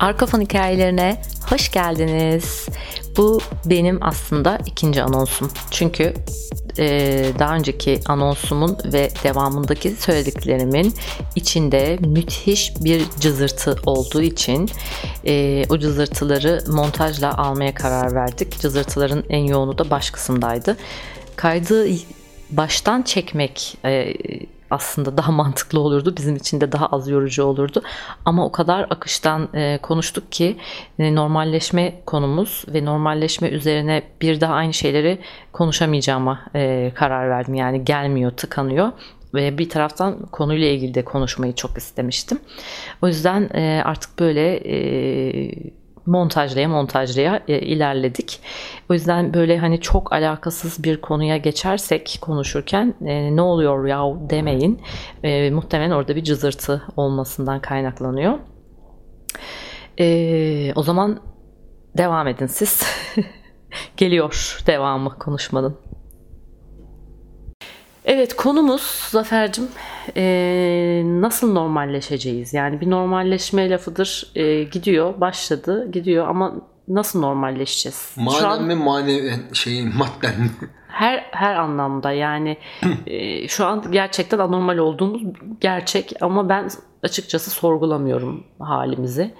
Arka fon hikayelerine hoş geldiniz. Bu benim aslında ikinci anonsum. Çünkü e, daha önceki anonsumun ve devamındaki söylediklerimin içinde müthiş bir cızırtı olduğu için e, o cızırtıları montajla almaya karar verdik. Cızırtıların en yoğunu da baş kısımdaydı. Kaydı baştan çekmek e, aslında daha mantıklı olurdu. Bizim için de daha az yorucu olurdu. Ama o kadar akıştan e, konuştuk ki e, normalleşme konumuz ve normalleşme üzerine bir daha aynı şeyleri konuşamayacağıma e, karar verdim. Yani gelmiyor, tıkanıyor ve bir taraftan konuyla ilgili de konuşmayı çok istemiştim. O yüzden e, artık böyle e, montajlaya montajlaya e, ilerledik. O yüzden böyle hani çok alakasız bir konuya geçersek konuşurken e, ne oluyor ya demeyin. E, muhtemelen orada bir cızırtı olmasından kaynaklanıyor. E, o zaman devam edin siz. Geliyor devamı konuşmanın. Evet konumuz Zafer'cim e, nasıl normalleşeceğiz? Yani bir normalleşme lafıdır e, gidiyor başladı gidiyor ama nasıl normalleşeceğiz? Manen mi manevi şey madden mi? Her her anlamda yani e, şu an gerçekten anormal olduğumuz gerçek ama ben açıkçası sorgulamıyorum halimizi.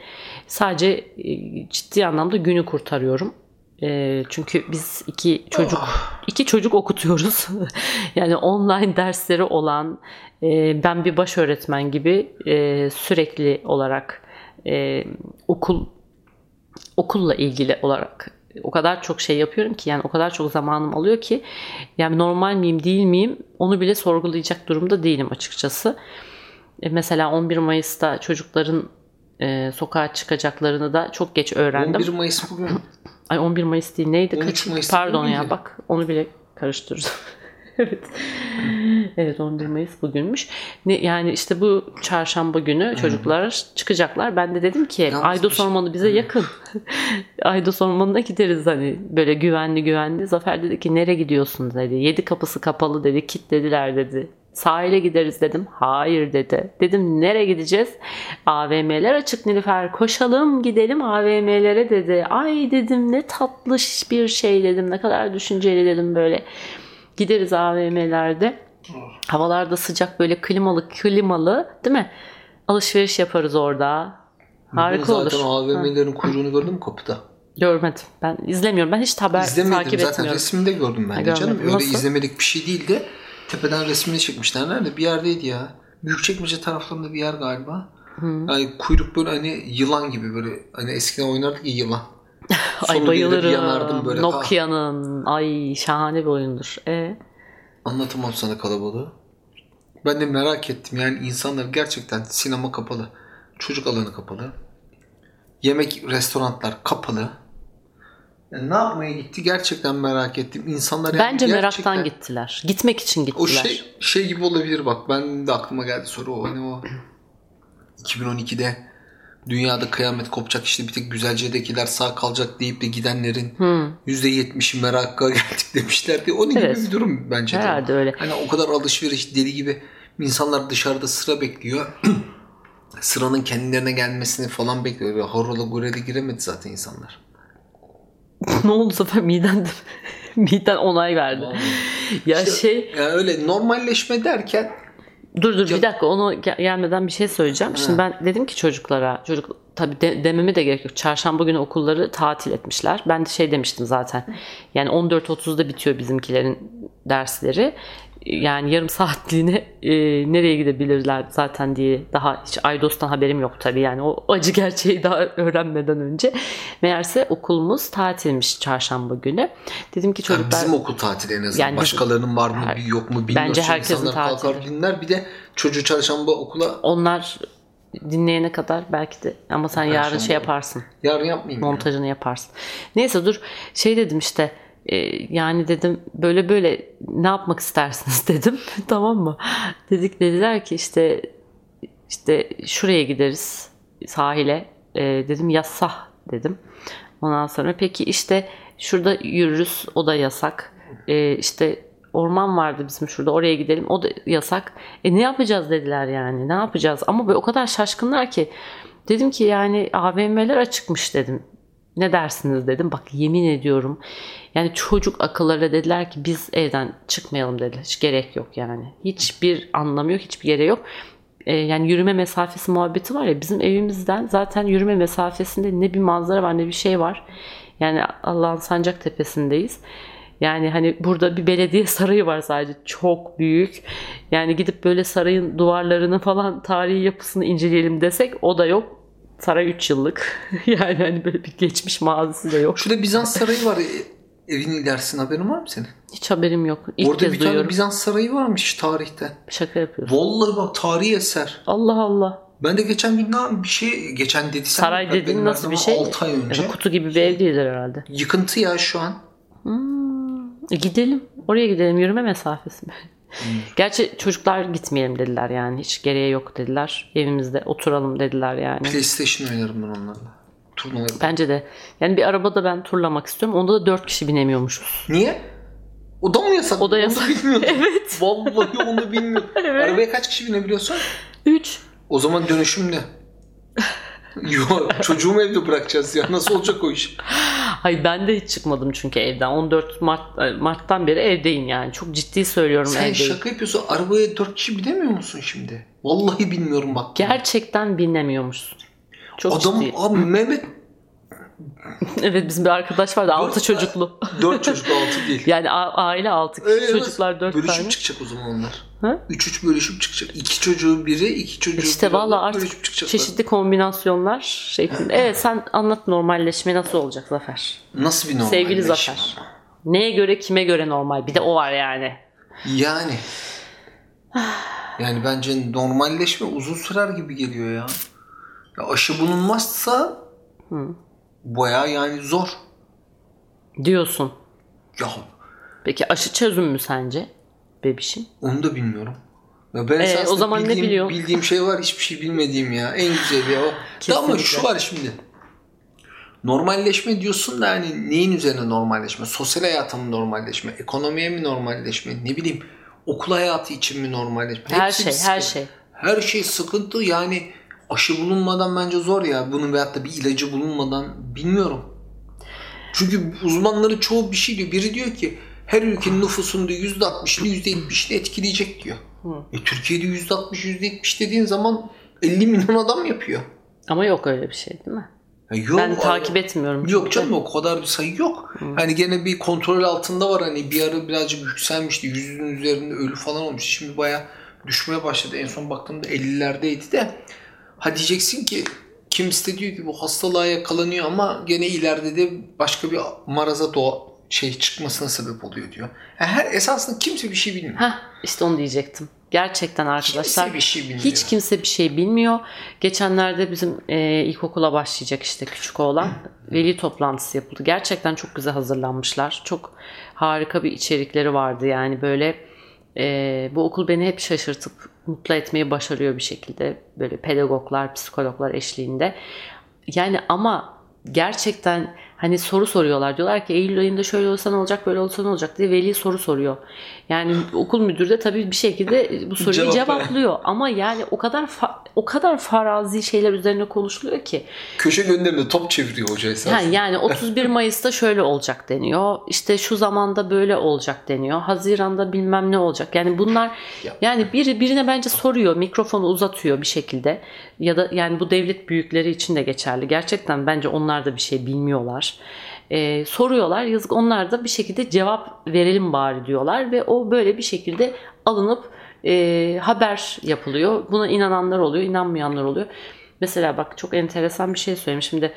Sadece e, ciddi anlamda günü kurtarıyorum. E, çünkü biz iki çocuk oh. iki çocuk okutuyoruz. yani online dersleri olan e, ben bir baş öğretmen gibi e, sürekli olarak e, okul okulla ilgili olarak o kadar çok şey yapıyorum ki yani o kadar çok zamanım alıyor ki yani normal miyim değil miyim onu bile sorgulayacak durumda değilim açıkçası. E, mesela 11 Mayıs'ta çocukların e, sokağa çıkacaklarını da çok geç öğrendim. 11 Mayıs bugün. Ay 11 Mayıs değil neydi? Kaç? Mayıs Pardon ya bak onu bile karıştırdım. evet. Evet 11 Mayıs bugünmüş. Ne, yani işte bu çarşamba günü çocuklar çıkacaklar. Ben de dedim ki Yalnız Aydos Ormanı bize yakın. Aydos Ormanı'na gideriz hani böyle güvenli güvenli. Zafer dedi ki nereye gidiyorsun dedi. Yedi kapısı kapalı dedi. Kilitlediler dedi. Sahile gideriz dedim. Hayır dedi. Dedim nereye gideceğiz? AVM'ler açık Nilüfer. Koşalım gidelim AVM'lere dedi. Ay dedim ne tatlış bir şey dedim. Ne kadar düşünceli dedim böyle. Gideriz AVM'lerde. Havalarda sıcak böyle klimalı klimalı değil mi? Alışveriş yaparız orada. Harika zaten olur. Zaten AVM'lerin kuyruğunu gördün mü kapıda? Görmedim. Ben izlemiyorum. Ben hiç haber takip etmiyorum. Zaten resimde gördüm ben de canım. Öyle Nasıl? izlemelik bir şey değildi. Tepeden resmini çekmişler. Nerede? Bir yerdeydi ya. Büyükçekmece taraflarında bir yer galiba. Hı. Yani kuyruk böyle hani yılan gibi böyle hani eskiden oynardık ya yılan. ay bayılırım. Böyle. Nokia'nın. Ah. Ay şahane bir oyundur. E? Anlatamam sana kalabalığı. Ben de merak ettim. Yani insanlar gerçekten sinema kapalı. Çocuk alanı kapalı. Yemek restoranlar kapalı. Yani ne yapmaya gitti gerçekten merak ettim. İnsanlar yani Bence gerçekten... meraktan gittiler. Gitmek için gittiler. O şey şey gibi olabilir bak. Ben de aklıma geldi soru o hani o 2012'de dünyada kıyamet kopacak işte bir tek güzelcedekiler sağ kalacak deyip de gidenlerin hmm. %70'i meraka geldik demişlerdi. Onun evet. gibi bir durum bence Herhalde de. öyle. Hani o kadar alışveriş deli gibi insanlar dışarıda sıra bekliyor. Sıranın kendilerine gelmesini falan bekliyor. Horola gurele giremedi zaten insanlar. ne oldu zaten miden miden onay verdi. ya işte, şey yani öyle normalleşme derken Dur dur bir dakika onu gelmeden bir şey söyleyeceğim. Şimdi ben dedim ki çocuklara çocuk tabi de, dememe de gerek yok. Çarşamba günü okulları tatil etmişler. Ben de şey demiştim zaten. Yani 14.30'da bitiyor bizimkilerin dersleri yani yarım saatliğine e, nereye gidebilirler zaten diye daha hiç Aydos'tan haberim yok tabii yani o acı gerçeği daha öğrenmeden önce. Meğerse okulumuz tatilmiş çarşamba günü. Dedim ki çocuklar... Yani bizim okul tatili en azından. Yani Başkalarının var mı her, yok mu bilmiyoruz. Bence herkesin İnsanlar tatili. kalkar dinler bir de çocuğu çarşamba okula... Onlar dinleyene kadar belki de ama sen yarın şey yaparsın. Yarın yapmayayım. Montajını ya. yaparsın. Neyse dur şey dedim işte yani dedim böyle böyle ne yapmak istersiniz dedim. tamam mı? Dedik dediler ki işte işte şuraya gideriz sahile. E, dedim yasak dedim. Ondan sonra peki işte şurada yürürüz o da yasak. E, işte orman vardı bizim şurada oraya gidelim o da yasak. E ne yapacağız dediler yani ne yapacağız ama böyle o kadar şaşkınlar ki Dedim ki yani AVM'ler açıkmış dedim. Ne dersiniz dedim. Bak yemin ediyorum. Yani çocuk akılları dediler ki biz evden çıkmayalım dediler. Hiç gerek yok yani. Hiçbir anlamı yok, hiçbir gereği yok. Ee, yani yürüme mesafesi muhabbeti var ya bizim evimizden zaten yürüme mesafesinde ne bir manzara var ne bir şey var. Yani Allah'ın sancak tepesindeyiz. Yani hani burada bir belediye sarayı var sadece çok büyük. Yani gidip böyle sarayın duvarlarını falan tarihi yapısını inceleyelim desek o da yok. Saray 3 yıllık. yani hani böyle bir geçmiş mazisi de yok. Şurada Bizans sarayı var evin ilerisinde haberin var mı senin? Hiç haberim yok. İlk Orada kez bir duyuyorum. tane Bizans sarayı varmış tarihte. Şaka yapıyorsun. Vallahi bak tarihi eser. Allah Allah. Ben de geçen bir, ne- bir şey geçen dediysem Saray ben- dediğin nasıl bir şey? 6 ay önce. Yani kutu gibi bir ev değildir herhalde. Yıkıntı ya şu an. E gidelim. Oraya gidelim. Yürüme mesafesi? Gerçi çocuklar gitmeyelim dediler yani. Hiç gereği yok dediler. Evimizde oturalım dediler yani. PlayStation oynarım ben onlarla. Turnuva yaparım. Bence de. Yani bir arabada ben turlamak istiyorum. Onda da 4 kişi binemiyormuşuz. Niye? O da mı yasak? O da Onu yasak. bilmiyordum. Evet. Vallahi onu bilmiyordum. Evet. Arabaya kaç kişi binebiliyorsun? 3. O zaman dönüşümle. Yok çocuğumu evde bırakacağız ya. Nasıl olacak o iş? Hayır ben de hiç çıkmadım çünkü evden. 14 Mart e, Mart'tan beri evdeyim yani. Çok ciddi söylüyorum Sen evdeyim. şaka yapıyorsun. Arabaya dört kişi binemiyor musun şimdi? Vallahi bilmiyorum bak. Gerçekten binemiyormuşsun. Çok Adam ciddi. abi Mehmet Evet bizim bir arkadaş vardı 6 çocuklu. dört çocuk altı değil. Yani aile 6 kişi Öyle çocuklar nasıl? 4 bölüşüp tane. çıkacak o zaman onlar. Ha? 3-3 bölüşüp çıkacak. İki çocuğu biri, iki çocuğu İşte biri valla artık çeşitli kombinasyonlar şeklinde. Evet sen anlat normalleşme nasıl olacak Zafer? Nasıl bir normal? Sevgili Zafer. Neye göre kime göre normal? Bir de o var yani. Yani. Yani bence normalleşme uzun sürer gibi geliyor ya. ya aşı bulunmazsa baya yani zor. Diyorsun. Ya Peki aşı çözüm mü sence? Bebişim. onu da bilmiyorum. Ya ben Ee, o zaman ne bildiğim, biliyorsun? Bildiğim şey var hiçbir şey bilmediğim ya. En güzeli ya o. Ya Ama Kesinlikle. şu var şimdi. Normalleşme diyorsun da hani neyin üzerine normalleşme? Sosyal hayata mı normalleşme? Ekonomiye mi normalleşme? Ne bileyim okul hayatı için mi normalleşme? Her Hepsi şey, her şey. Her şey sıkıntı yani aşı bulunmadan bence zor ya. Bunun veyahut da bir ilacı bulunmadan bilmiyorum. Çünkü uzmanların çoğu bir şey diyor. Biri diyor ki her ülkenin nüfusunun diyor %60'ını %70'ini etkileyecek diyor. E, Türkiye'de %60 %70 dediğin zaman 50 milyon adam yapıyor. Ama yok öyle bir şey değil mi? Yok, Ben takip etmiyorum. Yok çünkü. canım o kadar bir sayı yok. Hani gene bir kontrol altında var. Hani bir ara birazcık yükselmişti. Yüzünün üzerinde ölü falan olmuş. Şimdi baya düşmeye başladı. En son baktığımda 50'lerdeydi de. Ha diyeceksin ki kimisi de diyor ki bu hastalığa yakalanıyor ama gene ileride de başka bir maraza doğa şey çıkmasına sebep oluyor diyor. Yani her esasında kimse bir şey bilmiyor. Heh, işte onu diyecektim. Gerçekten arkadaşlar. Kimse bir şey bilmiyor. Hiç kimse bir şey bilmiyor. Geçenlerde bizim e, ilkokula başlayacak işte küçük oğlan veli toplantısı yapıldı. Gerçekten çok güzel hazırlanmışlar. Çok harika bir içerikleri vardı yani böyle e, bu okul beni hep şaşırtıp mutlu etmeyi başarıyor bir şekilde. Böyle pedagoglar, psikologlar eşliğinde. Yani ama gerçekten hani soru soruyorlar. Diyorlar ki Eylül ayında şöyle olsa ne olacak, böyle olsa ne olacak diye veli soru soruyor. Yani okul müdürü de tabii bir şekilde bu soruyu Cevap- cevaplıyor. Ama yani o kadar fa- o kadar farazi şeyler üzerine konuşuluyor ki. Köşe gönderinde top çeviriyor hoca esasında. Ha, yani 31 Mayıs'ta şöyle olacak deniyor. İşte şu zamanda böyle olacak deniyor. Haziran'da bilmem ne olacak. Yani bunlar Ya. yani biri birine bence soruyor, mikrofonu uzatıyor bir şekilde. Ya da yani bu devlet büyükleri için de geçerli. Gerçekten bence onlar da bir şey bilmiyorlar. Ee, soruyorlar. Yazık onlar da bir şekilde cevap verelim bari diyorlar ve o böyle bir şekilde alınıp e, haber yapılıyor. Buna inananlar oluyor, inanmayanlar oluyor. Mesela bak çok enteresan bir şey söyleyeyim. Şimdi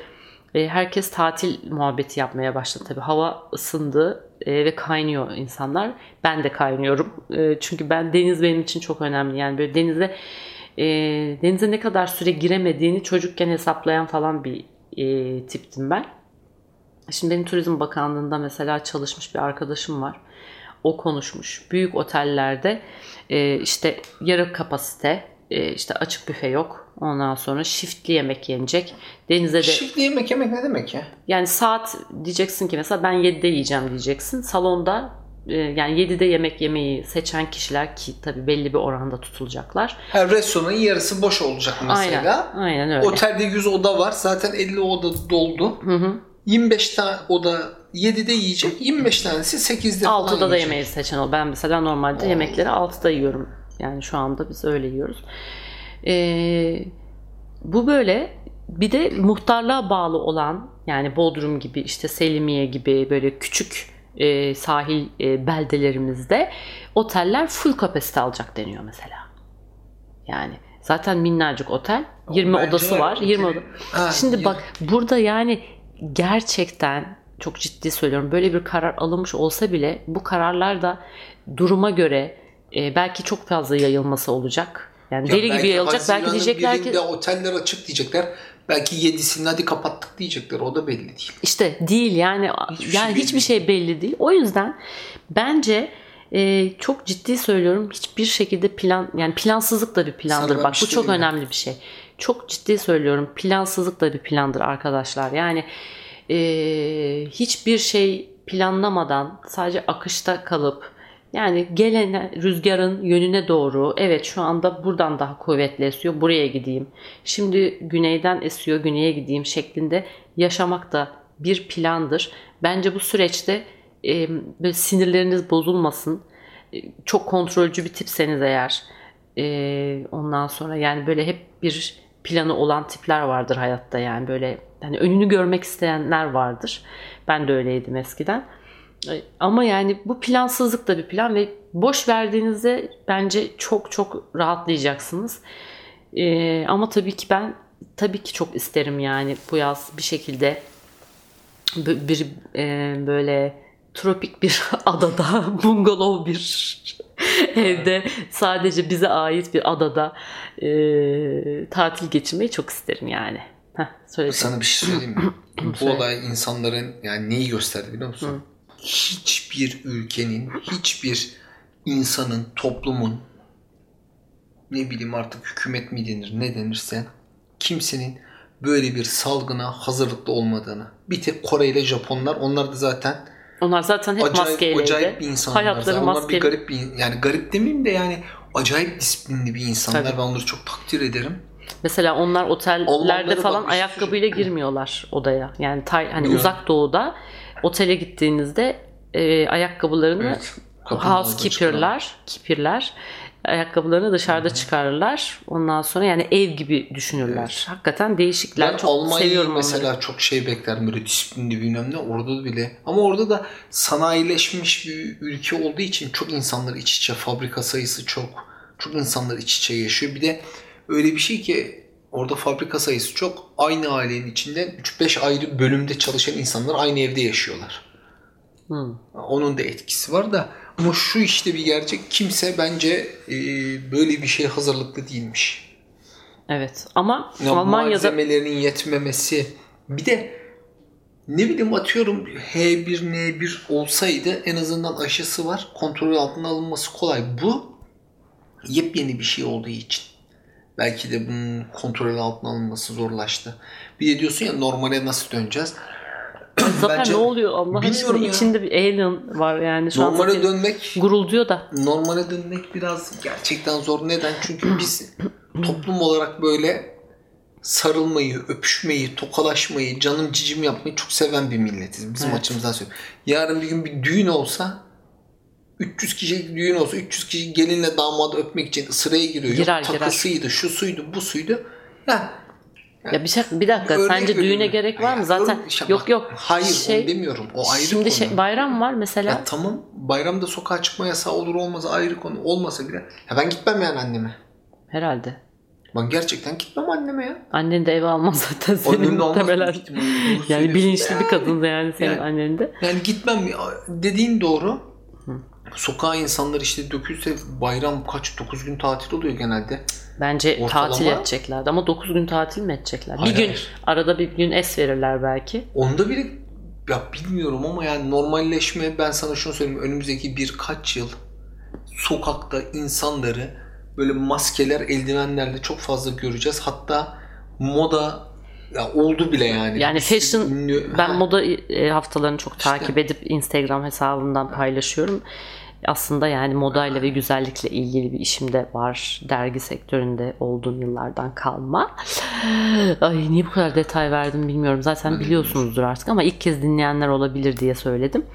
e, herkes tatil muhabbeti yapmaya başladı tabii. Hava ısındı e, ve kaynıyor insanlar. Ben de kaynıyorum. E, çünkü ben deniz benim için çok önemli. Yani böyle denize e, denize ne kadar süre giremediğini çocukken hesaplayan falan bir e, tiptim ben. Şimdi benim Turizm Bakanlığı'nda mesela çalışmış bir arkadaşım var. O konuşmuş. Büyük otellerde e, işte yarı kapasite, e, işte açık büfe yok. Ondan sonra shiftli yemek yenecek. Denize de Şimdi yemek yemek ne demek ya? yani saat diyeceksin ki mesela ben 7'de yiyeceğim diyeceksin. Salonda e, yani 7'de yemek yemeyi seçen kişiler ki tabii belli bir oranda tutulacaklar. Her restoranın yarısı boş olacak mesela. Aynen, aynen öyle. Otelde 100 oda var. Zaten 50 oda doldu. Hı hı. 25 tane oda 7'de yiyecek. 25 tanesi 8'de falan 6'da da yiyecek. yemeği seçen ol. Ben mesela normalde yemekleri 6'da yiyorum. Yani şu anda biz öyle yiyoruz. Ee, bu böyle bir de muhtarlığa bağlı olan yani Bodrum gibi işte Selimiye gibi böyle küçük e, sahil e, beldelerimizde oteller full kapasite alacak deniyor mesela. Yani zaten minnacık otel 20 Bence odası var. 20 oda. Ha, Şimdi bak burada yani gerçekten çok ciddi söylüyorum böyle bir karar alınmış olsa bile bu kararlar da duruma göre e, belki çok fazla yayılması olacak. Yani Ya deli gibi yayılacak. Belki diyecekler ki oteller açık diyecekler. Belki 7'sini hadi kapattık diyecekler. O da belli değil. işte değil yani Hiçbir şey yani belli hiçbir şey belli değil. O yüzden bence e, çok ciddi söylüyorum hiçbir şekilde plan yani plansızlık da bir plandır. Sana Bak bu şey çok önemli bir şey. Çok ciddi söylüyorum plansızlık da bir plandır arkadaşlar. Yani e, hiçbir şey planlamadan sadece akışta kalıp yani gelen rüzgarın yönüne doğru evet şu anda buradan daha kuvvetli esiyor buraya gideyim. Şimdi güneyden esiyor güneye gideyim şeklinde yaşamak da bir plandır. Bence bu süreçte e, böyle sinirleriniz bozulmasın. E, çok kontrolcü bir tipseniz eğer e, ondan sonra yani böyle hep bir planı olan tipler vardır hayatta yani böyle hani önünü görmek isteyenler vardır. Ben de öyleydim eskiden. Ama yani bu plansızlık da bir plan ve boş verdiğinizde bence çok çok rahatlayacaksınız. E, ama tabii ki ben tabii ki çok isterim yani bu yaz bir şekilde bir, bir, e, böyle tropik bir adada bungalov bir evde sadece bize ait bir adada e, tatil geçirmeyi çok isterim yani. Heh. Sana bir şey söyleyeyim mi? Bu olay insanların yani neyi gösterdi biliyor musun? Hiçbir ülkenin, hiçbir insanın, toplumun ne bileyim artık hükümet mi denir, ne denirse kimsenin böyle bir salgına hazırlıklı olmadığını. Bir tek Kore ile Japonlar onlar da zaten Onlar zaten hep acayip, maskeyleydi. acayip bir insanlar. Hayatları zaten. Onlar bir maskeli. garip bir yani garip demeyeyim de yani acayip disiplinli bir insanlar. Tabii. Ben onları çok takdir ederim. Mesela onlar otellerde Almanlara falan bak, bir şey ayakkabıyla girmiyorlar odaya. Yani tay, hani Biliyorum. uzak doğuda otele gittiğinizde e, ayakkabılarını Evet. Housekeeper'lar, keeper'lar ayakkabılarını dışarıda çıkarırlar. Ondan sonra yani ev gibi düşünürler. Hakikaten değişikler. Ben çok Almanya'yı seviyorum mesela onları. çok şey beklerdim böyle disiplinli bilmem ne orada bile. Ama orada da sanayileşmiş bir ülke olduğu için çok insanlar iç içe fabrika sayısı çok. Çok insanlar iç içe yaşıyor. Bir de öyle bir şey ki orada fabrika sayısı çok. Aynı ailenin içinde 3-5 ayrı bölümde çalışan insanlar aynı evde yaşıyorlar. Hı. Onun da etkisi var da ama şu işte bir gerçek kimse bence e, böyle bir şeye hazırlıklı değilmiş. Evet ama Ya Almanya'da malzemelerinin yetmemesi. Bir de ne bileyim atıyorum H1N1 olsaydı en azından aşısı var. Kontrol altına alınması kolay. Bu yepyeni bir şey olduğu için. Belki de bunun kontrol altına alınması zorlaştı. Bir de diyorsun ya normale nasıl döneceğiz? Zafer Bence- ne oluyor Allah aşkına ya. içinde bir alien var yani şu Normale zaten dönmek gurulduyor da. normale dönmek biraz gerçekten zor. Neden? Çünkü biz toplum olarak böyle sarılmayı, öpüşmeyi, tokalaşmayı, canım cicim yapmayı çok seven bir milletiz. Bizim Evet. açımızdan söylüyorum. Yarın bir gün bir düğün olsa 300 kişilik düğün olsa 300 kişi gelinle damadı öpmek için sıraya giriyor. Girer, Yok girer. takısıydı, şu suydu, bu suydu. Ya Ya bir, şey, bir dakika örnek sence düğüne gerek var mı? Zaten işte yok yok. Hayır Şey- demiyorum. O ayrı Şimdi konu. şey, bayram var mesela. Ya tamam bayramda sokağa çıkma yasağı olur olmaz ayrı konu. Olmasa bile. Ya ben gitmem yani anneme. Herhalde. Ben gerçekten gitmem anneme ya. Annen de eve almaz zaten senin Annem de almaz Yani bilinçli bir kadın yani senin Yani- annen de. Yani gitmem. Dediğin doğru. Sokağa insanlar işte dökülse bayram kaç 9 gün tatil oluyor genelde. Bence Ortalama- tatil edeceklerdi ama 9 gün tatil mi edecekler? Hayır, bir gün hayır. arada bir gün es verirler belki. Onda bile ya bilmiyorum ama yani normalleşme ben sana şunu söyleyeyim önümüzdeki birkaç yıl sokakta insanları böyle maskeler eldivenlerle çok fazla göreceğiz. Hatta moda Ya oldu bile yani. Yani fashion ünlü- ben Ha, moda e, haftalarını çok takip edip Instagram hesabımdan paylaşıyorum. Aslında yani modayla ve güzellikle ilgili bir işim de var. Dergi sektöründe olduğum yıllardan kalma. Ay niye bu kadar detay verdim bilmiyorum. Zaten biliyorsunuzdur artık ama ilk kez dinleyenler olabilir diye söyledim.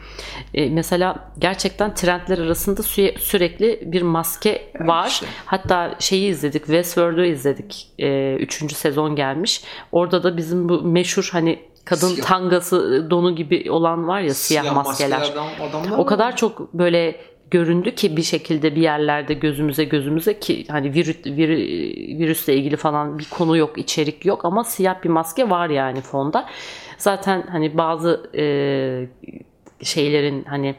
E, mesela gerçekten trendler arasında süre- sürekli bir maske var. işte. Hatta şeyi izledik, Westworld'u izledik. E, üçüncü sezon gelmiş. Orada da bizim bu meşhur hani kadın Siyah. tangası donu gibi olan var ya siyah, maskeler. maskelerden adamlar O kadar çok böyle göründü ki bir şekilde bir yerlerde gözümüze gözümüze ki hani virüs, vir- virüsle ilgili falan bir konu yok, içerik yok ama siyah bir maske var yani fonda. Zaten hani bazı e, şeylerin hani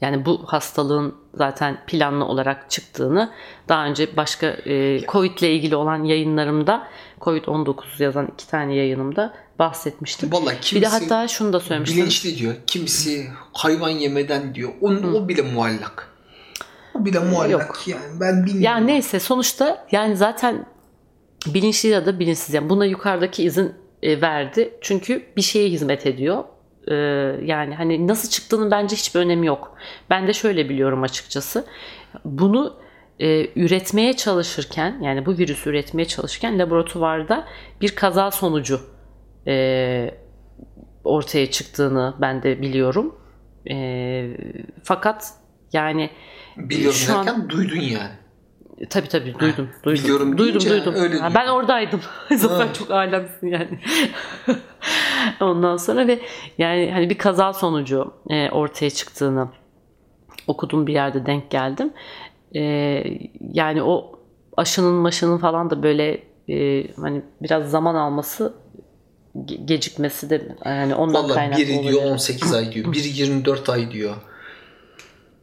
yani bu hastalığın zaten planlı olarak çıktığını daha önce başka e, Covid ile ilgili olan yayınlarımda Covid-19 yazan iki tane yayınımda bahsetmiştim. Vallahi Bir kimisi de hatta şunu da söylemiştim. bilinçli diyor. Kimisi hayvan yemeden diyor. O, o bile muallak. O bile muallak Yok. yani. Ben bilmiyorum. Ya neyse sonuçta yani zaten bilinçli ya da bilinçsiz yani buna yukarıdaki izin e, verdi. Çünkü bir şeye hizmet ediyor. Ee, yani hani nasıl çıktığının bence hiçbir önemi yok. Ben de şöyle biliyorum açıkçası. Bunu e, üretmeye çalışırken yani bu virüsü üretmeye çalışırken laboratuvarda bir kaza sonucu e, ortaya çıktığını ben de biliyorum. E, fakat yani Biliyorum şu an- derken duydun yani. Tabii tabii duydum. duydum. biliyorum duydum duydum. öyle duydum. ben oradaydım. Zaten çok alemsin yani. Ondan sonra ve yani hani bir kaza sonucu e, ortaya çıktığını okudum bir yerde denk geldim. E, yani o aşının maşının falan da böyle e, hani biraz zaman alması ge- gecikmesi de yani ondan Vallahi kaynaklı biri olabilir. diyor 18 ay diyor. Biri 24 ay diyor.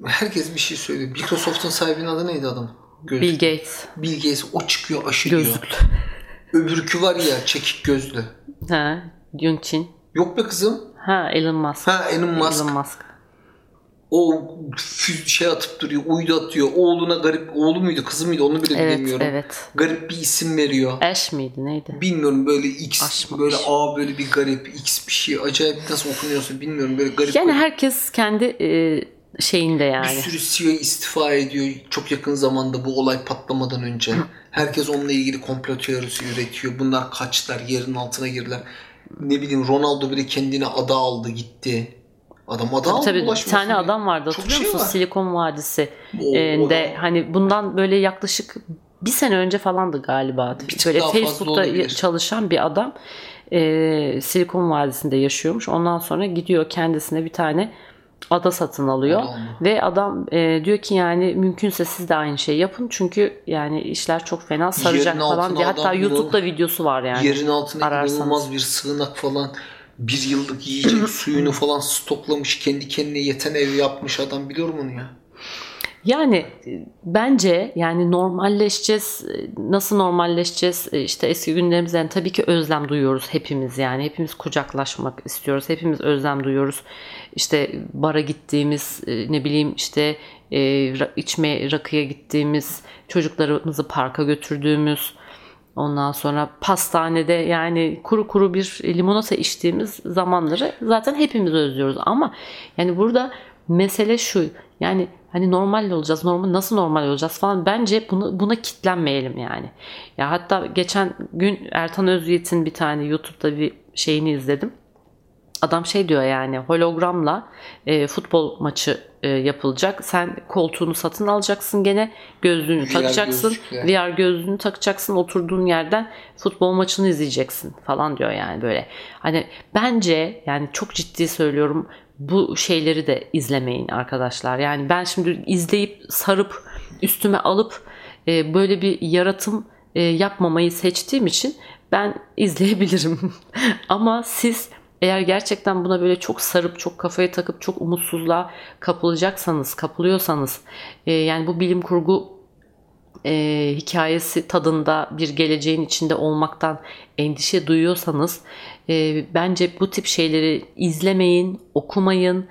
Herkes bir şey söylüyor. Microsoft'un sahibinin adı neydi adam? Göz. Bill Gates Bill Gates o çıkıyor aşı diyor. gözlüklü. Öbürkü var ya çekik gözlü. Ha, Yun Chin. Yok be kızım. Ha Elon Musk. Ha Elon Musk. Elon Musk. O şey atıp duruyor. Uydu atıyor. Oğluna garip oğlu muydu kızı mıydı onu bile Evet bilemiyorum. evet. Garip bir isim veriyor. Ash miydi neydi? Bilmiyorum böyle X Aşmamış. böyle A böyle bir garip X bir şey acayip nasıl okunuyorsa bilmiyorum böyle garip. Yani garip. herkes kendi e, şeyinde Bir yani. sürü CEO istifa ediyor çok yakın zamanda bu olay patlamadan önce. Herkes onunla ilgili komplo teorisi üretiyor. Bunlar kaçtılar, yerin altına girdiler. Ne bileyim Ronaldo bile kendine ada aldı gitti. Adam ada Tabii tabii bir tane diye. adam vardı hatırlıyor şey musun? var. Silikon Vadisi O- e, o de da- hani bundan böyle yaklaşık bir sene önce falandı galiba. tık Böyle Facebook'ta çalışan bir adam e, Silikon Vadisi'nde yaşıyormuş. Ondan sonra gidiyor kendisine bir tane ada satın alıyor. Alma. Ve adam e, diyor ki yani mümkünse siz de aynı şeyi yapın. Çünkü yani işler çok fena saracak Yerin falan diye. Hatta adam YouTube'da videosu var yani. Yerin altına ararsanız. inanılmaz bir sığınak falan. Bir yıllık yiyecek suyunu falan stoklamış. Kendi kendine yeten ev yapmış adam biliyor musun ya? Yani e, bence yani normalleşeceğiz. E, Nasıl normalleşeceğiz? E, İşte eski günlerimizden tabii ki özlem duyuyoruz hepimiz yani. Hepimiz kucaklaşmak istiyoruz. Hepimiz özlem duyuyoruz. İşte bara gittiğimiz ne bileyim işte içme rakıya gittiğimiz çocuklarımızı parka götürdüğümüz Ondan sonra pastanede yani kuru kuru bir limonata içtiğimiz zamanları zaten hepimiz özlüyoruz. Ama yani burada mesele şu yani hani normal olacağız normal nasıl normal olacağız falan bence bunu, buna kitlenmeyelim yani. Ya hatta geçen gün Ertan Özyiğit'in bir tane YouTube'da bir şeyini izledim. Adam şey diyor yani hologramla e, futbol maçı e, yapılacak. Sen koltuğunu satın alacaksın gene gözlüğünü VR takacaksın. gözlükle. VR gözlüğünü takacaksın oturduğun yerden futbol maçını izleyeceksin falan diyor yani böyle. Hani bence yani çok ciddi söylüyorum bu şeyleri de izlemeyin arkadaşlar. Yani ben şimdi izleyip sarıp üstüme alıp e, böyle bir yaratım e, yapmamayı seçtiğim için ben izleyebilirim. Ama siz eğer gerçekten buna böyle çok sarıp çok kafaya takıp çok umutsuzluğa kapılacaksanız, kapılıyorsanız e, yani bu bilim kurgu e, hikayesi tadında bir geleceğin içinde olmaktan endişe duyuyorsanız e, bence bu tip şeyleri izlemeyin, okumayın.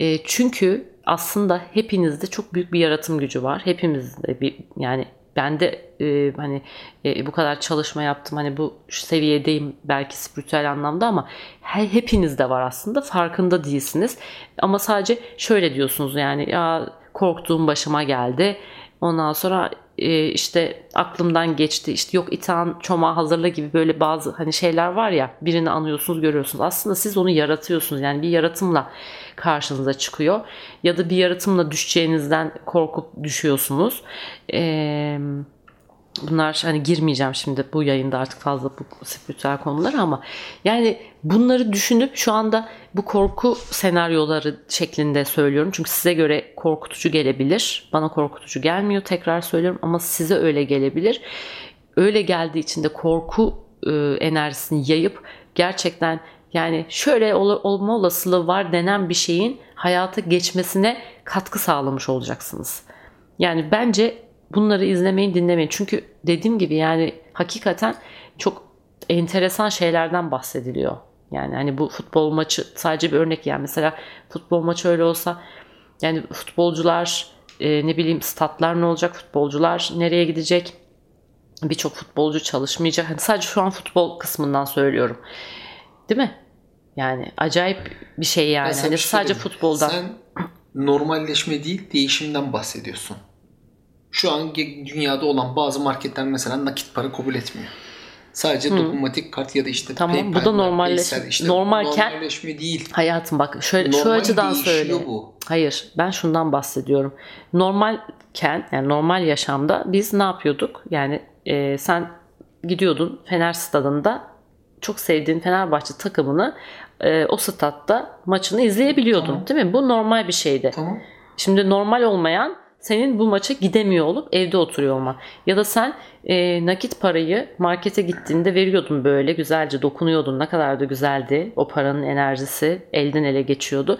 E, çünkü aslında hepinizde çok büyük bir yaratım gücü var. Hepimizde bir yani ben de e, hani e, bu kadar çalışma yaptım hani bu seviyedeyim belki spiritüel anlamda ama he, hepinizde var aslında farkında değilsiniz. Ama sadece şöyle diyorsunuz yani ya korktuğum başıma geldi. Ondan sonra e, işte aklımdan geçti işte yok itham çoma hazırla gibi böyle bazı hani şeyler var ya birini anıyorsunuz görüyorsunuz. Aslında siz onu yaratıyorsunuz. Yani bir yaratımla karşınıza çıkıyor ya da bir yaratımla düşeceğinizden korkup düşüyorsunuz. Eee bunlar hani girmeyeceğim şimdi bu yayında artık fazla bu spiritüel konulara ama yani bunları düşünüp şu anda bu korku senaryoları şeklinde söylüyorum. Çünkü size göre korkutucu gelebilir. Bana korkutucu gelmiyor tekrar söylüyorum ama size öyle gelebilir. Öyle geldiği için de korku e, enerjisini yayıp gerçekten yani şöyle ol, olma olasılığı var denen bir şeyin hayata geçmesine katkı sağlamış olacaksınız. Yani bence bunları izlemeyin dinlemeyin. Çünkü dediğim gibi yani hakikaten çok enteresan şeylerden bahsediliyor. Yani hani bu futbol maçı sadece bir örnek yani mesela futbol maçı öyle olsa yani futbolcular e, ne bileyim statlar ne olacak futbolcular nereye gidecek birçok futbolcu çalışmayacak. Hani sadece şu an futbol kısmından söylüyorum. Değil mi? Yani acayip bir şey yani. Hani şey sadece futbolda. Sen normalleşme değil değişimden bahsediyorsun. Şu an dünyada olan bazı marketler mesela nakit para kabul etmiyor. Sadece Hı. dokunmatik kart ya da işte tamam, PayPal, bu da normalleş işte normalken normalleşme değil. Hayatım bak şöyle Normal şu açıdan söyle. Bu. Hayır, ben şundan bahsediyorum. Normalken yani normal yaşamda biz ne yapıyorduk? Yani e, sen gidiyordun Fener stadında çok sevdiğin Fenerbahçe takımını e, o statta maçını izleyebiliyordun tamam. değil mi? Bu normal bir şeydi. Tamam. Şimdi normal olmayan senin bu maça gidemiyor olup evde oturuyor olman. Ya da sen e, nakit parayı markete gittiğinde veriyordun böyle güzelce dokunuyordun. Ne kadar da güzeldi. O paranın enerjisi elden ele geçiyordu.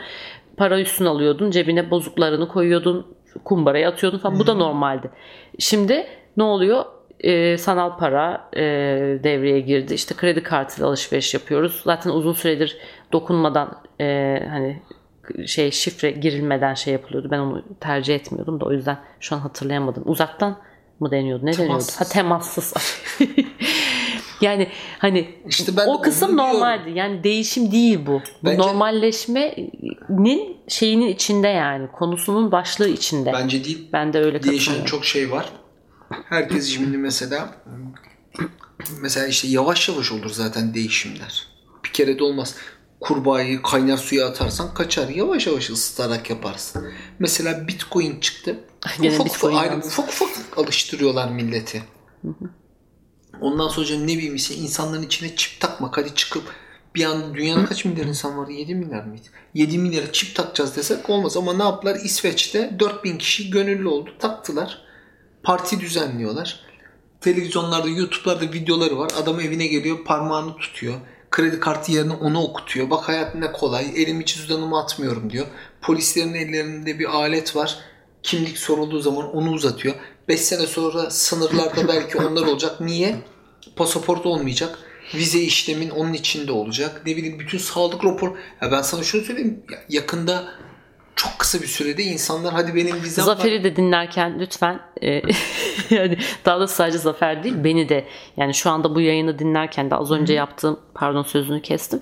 Para üstüne alıyordun cebine bozuklarını koyuyordun kumbaraya atıyordun falan. Bu da normaldi. Şimdi ne oluyor? e, sanal para e, devreye girdi. İşte kredi kartıyla alışveriş yapıyoruz. Zaten uzun süredir dokunmadan e, hani şey şifre girilmeden şey yapılıyordu. Ben onu tercih etmiyordum da o yüzden şu an hatırlayamadım. Uzaktan mı deniyordu? Ne temassız. deniyordu? Ha temassız. yani hani işte ben o kısım normaldi. Yani değişim değil bu. Bence, bu normalleşmenin şeyinin içinde yani. Konusunun başlığı içinde. Bence değil. Ben de öyle Değişen çok şey var. Herkes şimdi mesela mesela işte yavaş yavaş olur zaten değişimler. Bir kere de olmaz kurbağayı kaynar suya atarsan kaçar. Yavaş yavaş ısıtarak yaparsın. Mesela Bitcoin çıktı. Yine ufak, Bitcoin ufak, aynı, ufak ufak alıştırıyorlar milleti. Ondan sonra ne bileyim işte insanların içine çip takmak hadi çıkıp bir an dünyada kaç milyar insan var? 7 milyar mıydı? 7 milyar çip takacağız desek olmaz ama ne yaptılar? İsveç'te 4000 kişi gönüllü oldu. Taktılar. Parti düzenliyorlar. Televizyonlarda, YouTube'larda videoları var. Adam evine geliyor, parmağını tutuyor kredi kartı yerine onu okutuyor. Bak hayat ne kolay. Elimi cüzdanımı atmıyorum diyor. Polislerin ellerinde bir alet var. Kimlik sorulduğu zaman onu uzatıyor. 5 sene sonra sınırlarda belki onlar olacak. Niye? Pasaport olmayacak. Vize işlemin onun içinde olacak. Ne bileyim bütün sağlık rapor. Ya ben sana şunu söyleyeyim. Yakında çok kısa bir sürede insanlar hadi benim vizem Zafer'i var. de dinlerken lütfen e, yani daha da sadece Zafer değil beni de yani şu anda bu yayını dinlerken de az önce yaptığım pardon sözünü kestim.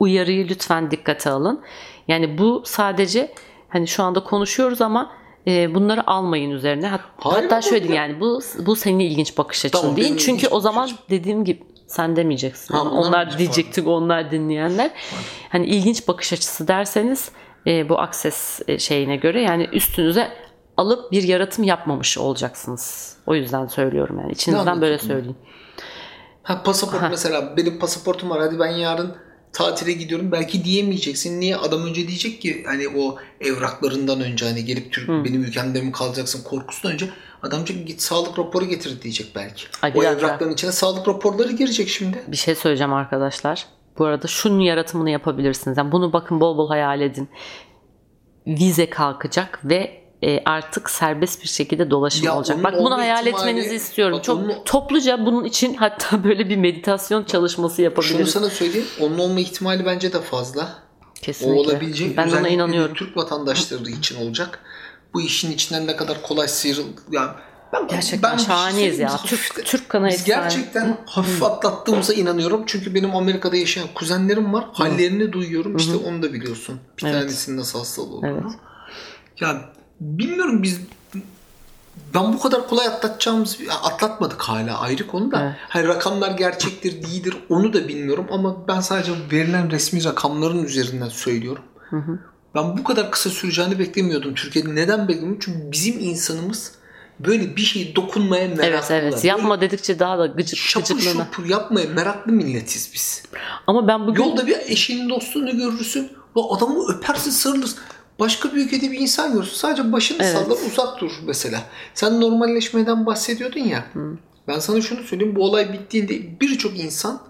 Uyarıyı lütfen dikkate alın. Yani bu sadece hani şu anda konuşuyoruz ama e, bunları almayın üzerine. Hat, Hayır, hatta şöyle diyeyim yani bu bu senin ilginç bakış açın tamam, değil. Çünkü o zaman dediğim gibi sen demeyeceksin. Ha, onlar diyecektik onlar dinleyenler. Hani ilginç bakış açısı derseniz e, bu akses e, şeyine göre yani üstünüze alıp bir yaratım yapmamış olacaksınız. O yüzden söylüyorum yani içinizden böyle söyleyeyim. Ha pasaport ha. mesela benim pasaportum var hadi ben yarın tatile gidiyorum belki diyemeyeceksin. Niye? Adam önce diyecek ki hani o evraklarından önce hani gelip Türk Hı. benim ülkemde mi kalacaksın korkusundan önce adam diyecek git sağlık raporu getir diyecek belki. Ay, o evrakların içine sağlık raporları girecek şimdi. Bir şey söyleyeceğim arkadaşlar. Bu arada şunun yaratımını yapabilirsiniz. Yani bunu bakın bol bol hayal edin. Vize kalkacak ve e, artık serbest bir şekilde dolaşım ya olacak. Bak bunu hayal ihtimali, etmenizi istiyorum. Çok onun, topluca bunun için hatta böyle bir meditasyon çalışması yapabiliriz. Şunu sana söyleyeyim. Onun olma ihtimali bence de fazla. Kesinlikle. O olabilecek. Ben ona inanıyorum. Türk vatandaşları için olacak. Bu işin içinden ne kadar kolay sıyrıl yani Ben, Gerçekten şey şahaneyiz ya. söyleyeyim mi? Türk- Hafif- Türk kanı Biz gerçekten hafif atlattığımıza inanıyorum. Çünkü benim Amerika'da yaşayan kuzenlerim var. Hallerini duyuyorum. İşte onu da biliyorsun. Bir Evet. tanesinin nasıl hastalığı olduğunu. Evet. Ya bilmiyorum biz ben bu kadar kolay atlatacağımız atlatmadık hala ayrı konu da. Evet. Hani rakamlar gerçektir değildir onu da bilmiyorum ama ben sadece verilen resmi rakamların üzerinden söylüyorum. Ben bu kadar kısa süreceğini beklemiyordum Türkiye'de. Neden beklemiyordum? Çünkü bizim insanımız böyle bir şeyi dokunmaya meraklı. Evet evet. Yapma dedikçe daha da gıcık, Şapur gıcıklığına. şupur yapmaya meraklı milletiz biz. Ama ben bugün Yolda bir eşinin dostunu görürsün. Bu adamı öpersin sarılırsın. Başka bir ülkede bir insan görürsün. Sadece başını Evet. sallar uzak dur mesela. Sen normalleşmeden bahsediyordun ya. Ben sana şunu söyleyeyim. Bu olay bittiğinde birçok insan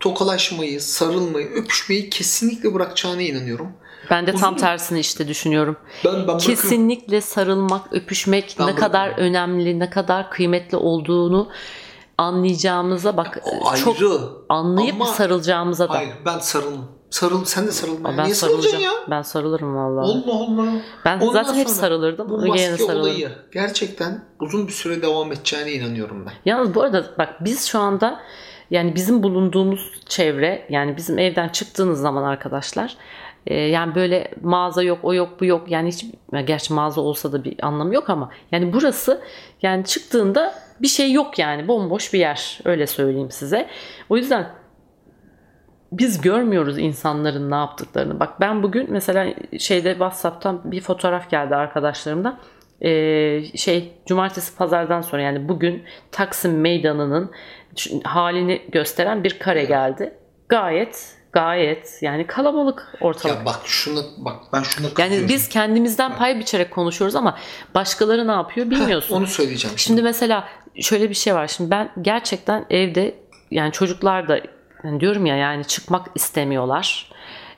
tokalaşmayı, sarılmayı, öpüşmeyi kesinlikle bırakacağına inanıyorum. Ben de tam Uzun- tersini işte düşünüyorum. Ben, ben. Kesinlikle sarılmak, öpüşmek Ben ne kadar bırakıyorum. önemli, ne kadar kıymetli olduğunu anlayacağımıza bak O çok ayrı. anlayıp Ama- sarılacağımıza da. Hayır ben sarılmam. Sarıl, sen de sarılma. ben Niye sarılacağım. ya? Ben sarılırım vallahi. Allah Allah. Ben Ondan zaten hep sarılırdım. Bu maske sarılırım. olayı gerçekten uzun bir süre devam edeceğine inanıyorum ben. Yalnız bu arada bak biz şu anda yani bizim bulunduğumuz çevre yani bizim evden çıktığınız zaman arkadaşlar e, yani böyle mağaza yok o yok bu yok yani hiç gerçi mağaza olsa da bir anlamı yok ama yani burası yani çıktığında bir şey yok yani bomboş bir yer öyle söyleyeyim size. O yüzden biz görmüyoruz insanların ne yaptıklarını. Bak ben bugün mesela şeyde WhatsApp'tan bir fotoğraf geldi arkadaşlarımdan. Ee, şey cumartesi pazardan sonra yani bugün Taksim Meydanı'nın halini gösteren bir kare geldi. Gayet gayet yani kalabalık ortalık. Ya bak şunu bak ben şunu yani biz kendimizden pay biçerek konuşuyoruz ama başkaları ne yapıyor bilmiyorsun. onu söyleyeceğim. Şimdi mesela şöyle bir şey var. Şimdi ben gerçekten evde yani çocuklar da yani diyorum ya yani çıkmak istemiyorlar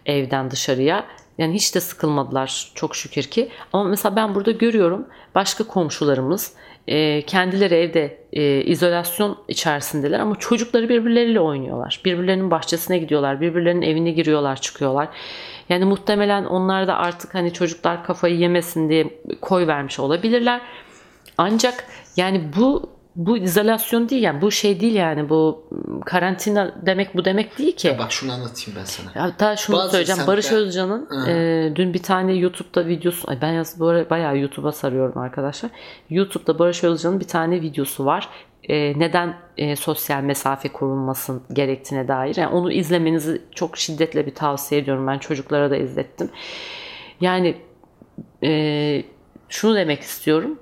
evden dışarıya. Yani hiç de sıkılmadılar çok şükür ki. Ama mesela ben burada görüyorum başka komşularımız e, kendileri evde e, izolasyon içerisindeler ama çocukları birbirleriyle oynuyorlar. Birbirlerinin bahçesine gidiyorlar, birbirlerinin evine giriyorlar, çıkıyorlar. Yani muhtemelen onlar da artık hani çocuklar kafayı yemesin diye koy vermiş olabilirler. Ancak yani bu bu izolasyon değil yani bu şey değil yani bu karantina demek bu demek değil ki. Bak şunu anlatayım ben sana. Hatta şunu Bazı söyleyeceğim. semtler- Barış Özcan'ın Hı. e, dün bir tane YouTube'da videosu ay ben yaz bu ara bayağı YouTube'a sarıyorum arkadaşlar. YouTube'da Barış Özcan'ın bir tane videosu var. E, neden e, sosyal mesafe korunmasın gerektiğine dair. Yani onu izlemenizi çok şiddetle bir tavsiye ediyorum. Ben çocuklara da izlettim. Yani e, şunu demek istiyorum.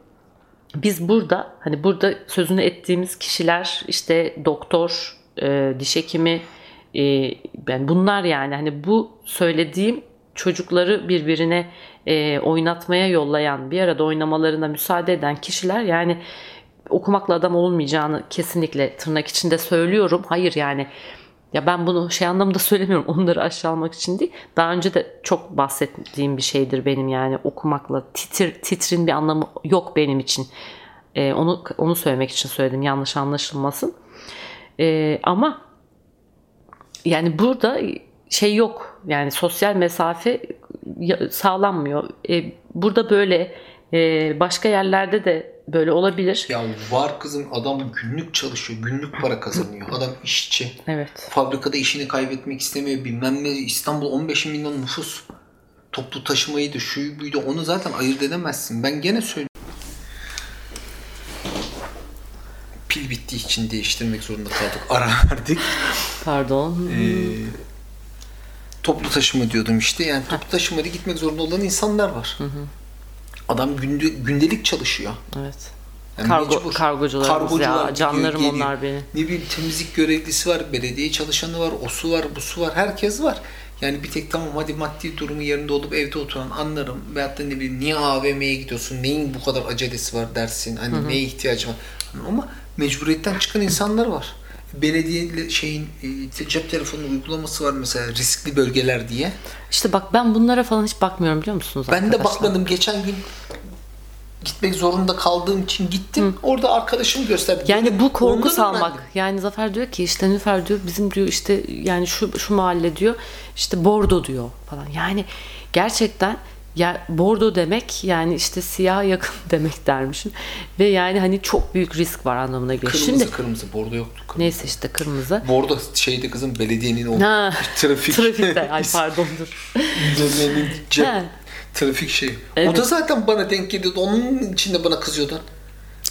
Biz burada hani burada sözünü ettiğimiz kişiler işte doktor, e, diş hekimi, e, ben bunlar yani hani bu söylediğim çocukları birbirine e, oynatmaya yollayan, bir arada oynamalarına müsaade eden kişiler yani okumakla adam olmayacağını kesinlikle tırnak içinde söylüyorum. Hayır yani ya ben bunu şey anlamda söylemiyorum onları aşağılamak için değil. Daha önce de çok bahsettiğim bir şeydir benim yani okumakla titir titrin bir anlamı yok benim için. Ee, onu onu söylemek için söyledim yanlış anlaşılmasın. Ee, ama yani burada şey yok yani sosyal mesafe sağlanmıyor. Ee, burada böyle e, başka yerlerde de böyle olabilir. Ya var kızım adam günlük çalışıyor. Günlük para kazanıyor. Adam işçi. Evet. Fabrikada işini kaybetmek istemiyor. Bilmem ne İstanbul 15 milyon nüfus. Toplu taşımaydı, şuyu buydu. Onu zaten ayırt edemezsin. Ben gene söylüyorum. Pil bittiği için değiştirmek zorunda kaldık. Ara verdik. Pardon. Ee, toplu taşıma diyordum işte. Yani toplu taşımada gitmek zorunda olan insanlar var. Adam günde, gündelik çalışıyor. Evet. Yani Kargo, mecbur. kargocularımız Kargocular ya canlarım geliyor. onlar benim. Ne bileyim temizlik görevlisi var, belediye çalışanı var, osu var, busu var, herkes var. Yani bir tek tamam hadi maddi durumu yerinde olup evde oturan anlarım. Veyahut da ne bileyim niye AVM'ye gidiyorsun, neyin bu kadar acelesi var dersin. Hani neye ihtiyacı var. Ama mecburiyetten çıkan insanlar var. Belediye şeyin e, cep telefonu uygulaması var mesela riskli bölgeler diye. İşte bak ben bunlara falan hiç bakmıyorum biliyor musunuz Ben de arkadaşlar? bakmadım geçen gün gitmek zorunda kaldığım için gittim. Orada arkadaşım gösterdi. Yani bu korku salmak. öğrendim. Yani Zafer diyor ki işte Nüfer diyor bizim diyor işte yani şu şu mahalle diyor işte Bordo diyor falan. Yani gerçekten Ya bordo demek yani işte siyah yakın demek dermişim. Ve yani hani çok büyük risk var anlamına geliyor. Kırmızı Şimdi kırmızı bordo yoktu. Kırmızı. neyse işte kırmızı. Bordo şeydi kızım belediyenin o Ha, trafik. Trafikte. Ay pardondur. Belediyenin cep, Ha. trafik şeyi. O Evet. da zaten bana denk geliyordu. Onun için de bana kızıyordun.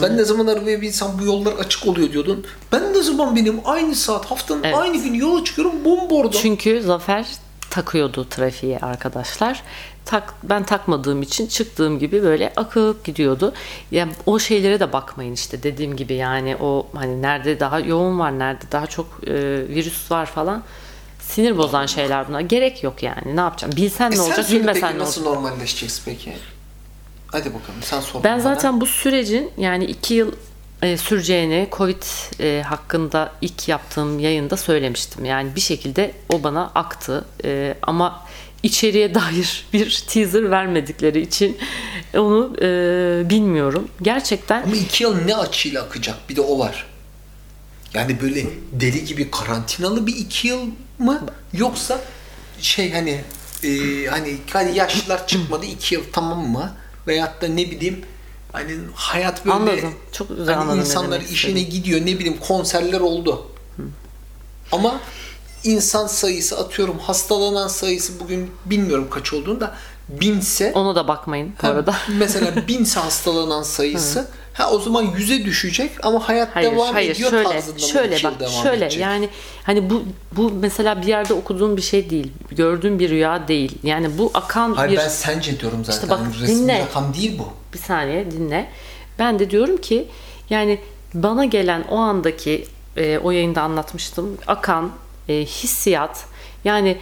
Ben ne zaman arabaya binsem bu yollar açık oluyor diyordun. Ben ne zaman benim aynı saat haftanın Evet. aynı gün yola çıkıyorum bombordo. Çünkü Zafer takıyordu trafiğe arkadaşlar. Tak, ben takmadığım için çıktığım gibi böyle akıp gidiyordu. Yani o şeylere de bakmayın işte dediğim gibi yani o hani nerede daha yoğun var, nerede daha çok e, virüs var falan. Sinir bozan şeyler bunlar. Gerek yok yani. Ne yapacağım? Bilsen E ne olacak, bilmesen ne nasıl olacak. normalleşeceksin peki? Hadi bakalım sen sor. Ben bana. zaten bu sürecin yani iki yıl e, süreceğini Covid e, hakkında ilk yaptığım yayında söylemiştim. Yani bir şekilde o bana aktı. E, ama içeriye dair bir teaser vermedikleri için onu e, bilmiyorum. Gerçekten Ama iki yıl ne açıyla akacak bir de o var. Yani böyle deli gibi karantinalı bir iki yıl mı yoksa şey hani e, hani hadi yaşlılar çıkmadı iki yıl tamam mı? Veyahut da ne bileyim hani hayat böyle Anladım. Çok güzel hani anladım insanlar işine gidiyor ne bileyim konserler oldu. Ama insan sayısı atıyorum hastalanan sayısı bugün bilmiyorum kaç olduğunu da binse ona da bakmayın bu arada. mesela binse hastalanan sayısı ha o zaman yüze düşecek ama hayat Hayır, devam hayır. ediyor Şöyle, tarzında şöyle bak, devam şöyle edecek? yani hani bu bu mesela bir yerde okuduğum bir şey değil, gördüğüm bir rüya değil. Yani bu akan Hayır bir ben sence diyorum zaten. İşte bak, Resmi dinle. rakam değil bu. bir saniye dinle. Ben de diyorum ki yani bana gelen o andaki e, o yayında anlatmıştım akan e, hissiyat yani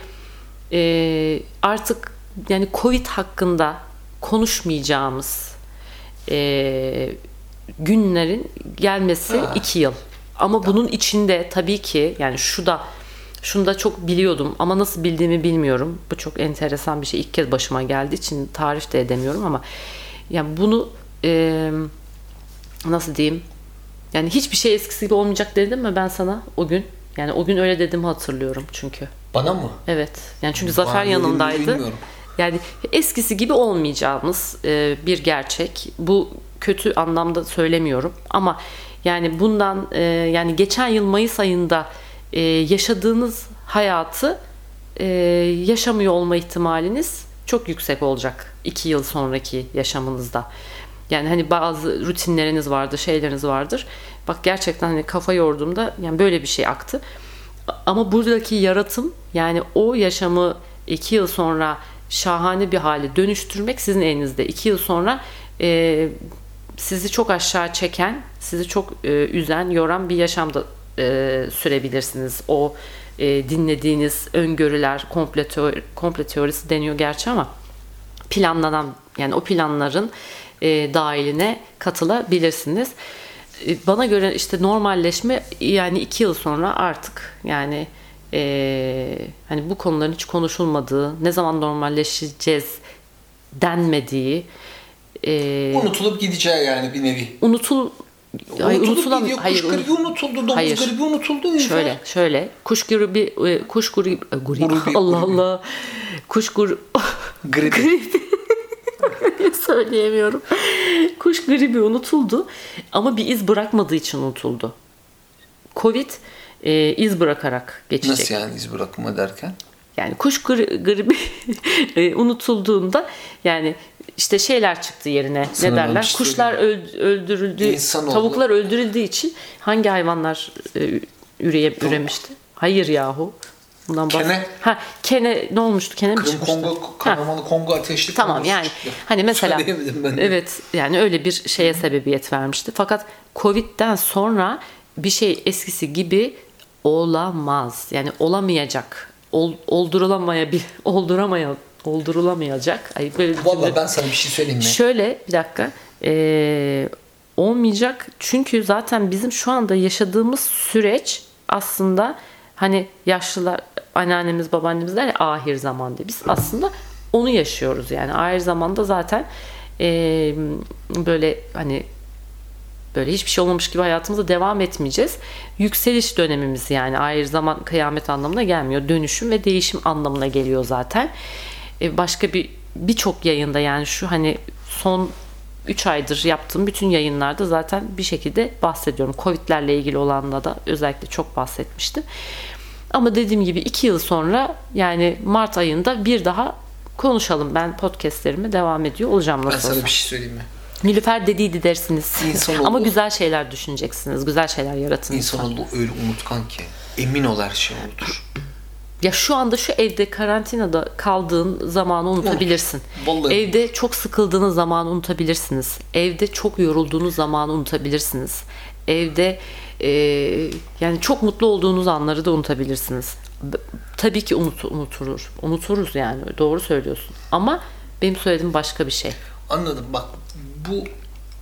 e, artık yani Covid hakkında konuşmayacağımız e, günlerin gelmesi Ha. iki yıl. Ama bunun içinde tabii ki yani şu da şunu da çok biliyordum ama nasıl bildiğimi bilmiyorum. Bu çok enteresan bir şey. İlk kez başıma geldiği için tarif de edemiyorum ama yani bunu e, nasıl diyeyim? Yani hiçbir şey eskisi gibi olmayacak dedim mi ben sana o gün? Yani o gün öyle dediğimi hatırlıyorum çünkü. Bana mı? Evet. Yani çünkü Bana Zafer mi yanındaydı. bilmiyorum. Yani eskisi gibi olmayacağımız e, bir gerçek. Bu kötü anlamda söylemiyorum ama yani bundan e, yani geçen yıl Mayıs ayında e, yaşadığınız hayatı e, yaşamıyor olma ihtimaliniz çok yüksek olacak iki yıl sonraki yaşamınızda. Yani hani bazı rutinleriniz vardır, şeyleriniz vardır. Bak gerçekten hani kafa yorduğumda yani böyle bir şey aktı. Ama buradaki yaratım yani o yaşamı iki yıl sonra şahane bir hale dönüştürmek sizin elinizde. İki yıl sonra e, sizi çok aşağı çeken, sizi çok e, üzen, yoran bir yaşamda e, sürebilirsiniz. O e, dinlediğiniz öngörüler, komple, teori, komple teorisi deniyor gerçi ama planlanan yani o planların e, dahiline katılabilirsiniz. E, Bana göre işte normalleşme yani iki yıl sonra artık yani e, hani bu konuların hiç konuşulmadığı, ne zaman normalleşeceğiz denmediği, e, Unutulup gideceği yani bir nevi. unutul Ay, Unutulup unutulam- gidiyor. hayır, Kuş gribi unutuldu. Domuz Hayır. gribi unutuldu. Ünfer. Şöyle, şöyle. Kuş gribi, e, kuş gribi, e, gribi, Allah grubi. Allah. Kuş gribi, Gribi. söyleyemiyorum. Kuş gribi unutuldu ama bir iz bırakmadığı için unutuldu. Covid e, iz bırakarak geçecek. Nasıl yani iz bırakma derken? Yani kuş gri- gribi e, unutulduğunda yani işte şeyler çıktı yerine Sana ne derler? şey Kuşlar öl- öldürüldü. İnsanoğlu- Tavuklar öldürüldüğü için hangi hayvanlar e, üreye, üremişti? Hayır yahu. Bundan bahs- Kene. Ha, kene ne olmuştu? Kene mi Kırım çıkmıştı? Kongo, Kahramanı Kongo ateşli Tamam yani çıktı. hani mesela Söyleyemedim ben de. evet yani öyle bir şeye sebebiyet vermişti. Fakat Covid'den sonra bir şey eskisi gibi olamaz. Yani olamayacak. Ol, oldurulamayabilir. Olduramaya oldurulamayacak. Ay böyle bir Valla cümle- ben sana bir şey söyleyeyim mi? Şöyle bir dakika. Ee, olmayacak. Çünkü zaten bizim şu anda yaşadığımız süreç aslında hani yaşlılar anneannemiz babaannemiz der ya ahir zaman diye. Biz aslında onu yaşıyoruz yani. Ahir zamanda zaten ee, böyle hani böyle hiçbir şey olmamış gibi hayatımıza devam etmeyeceğiz. Yükseliş dönemimiz yani ayrı zaman kıyamet anlamına gelmiyor. Dönüşüm ve değişim anlamına geliyor zaten. E, başka bir birçok yayında yani şu hani son 3 aydır yaptığım bütün yayınlarda zaten bir şekilde bahsediyorum. Covid'lerle ilgili olanda da özellikle çok bahsetmiştim. Ama dediğim gibi 2 yıl sonra yani Mart ayında bir daha konuşalım. Ben podcastlerime devam ediyor olacağım Ben nasıl sana olsa. bir şey söyleyeyim mi? Nilüfer dediydi dersiniz. İnsanoğlu- Ama güzel şeyler düşüneceksiniz. Güzel şeyler yaratın. lütfen. İnsanoğlu öyle unutkan ki. Emin ol her şeyi unutur. Ya şu anda şu evde karantinada kaldığın zamanı unutabilirsin. Vallahi. Evde çok sıkıldığınız zamanı unutabilirsiniz. Evde çok yorulduğunuz zamanı unutabilirsiniz. Evde e, yani çok mutlu olduğunuz anları da unutabilirsiniz. B- Tabii ki unut, unuturuz. Unuturuz yani. Doğru söylüyorsun. Ama benim söylediğim başka bir şey. Anladım. Bak bu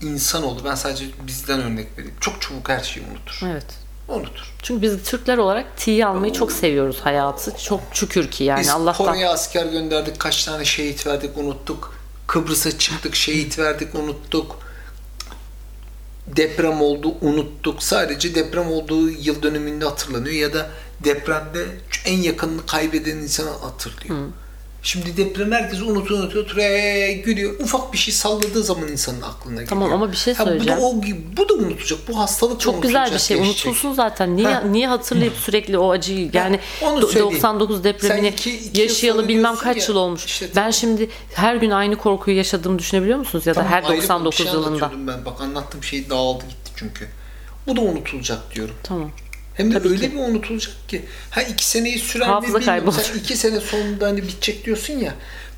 insanoğlu ben sadece bizden örnek vereyim. Çok çabuk her şeyi unutur. Evet. Unutur. Çünkü biz Türkler olarak tiye almayı çok seviyoruz hayatı. Çok şükür ki yani Biz Allah'tan. Kore'ye asker gönderdik. Kaç tane şehit verdik unuttuk. Kıbrıs'a çıktık şehit verdik unuttuk. Deprem oldu unuttuk. Sadece deprem olduğu yıl dönümünde hatırlanıyor ya da depremde en yakınını kaybeden insanı hatırlıyor. Şimdi deprem herkes unutuyor unutuyor gülüyor. Ufak bir şey salladığı zaman insanın aklına geliyor. Tamam ama bir şey Ha, bu da söyleyeceğim. o bu da unutacak. Bu hastalık Çok güzel bir şey. geçecek. Unutulsun zaten. Niye Ha. niye hatırlayıp sürekli o acıyı yani onu do- söyleyeyim. 99 depremini iki- iki yaşayalı bilmem kaç ya, yıl olmuş. işte ben tamam. şimdi her gün aynı korkuyu yaşadığımı düşünebiliyor musunuz ya da Tamam, her ayrı bir 99 şey yılında. Ben. Bak anlattığım şey dağıldı gitti çünkü. Bu da unutulacak diyorum. Tamam. Hem de Tabii öyle ki. bir unutulacak ki. Ha iki seneyi sürer mi Hafıza bilmiyorum. kaybolur. Sen iki sene sonunda hani bitecek diyorsun ya.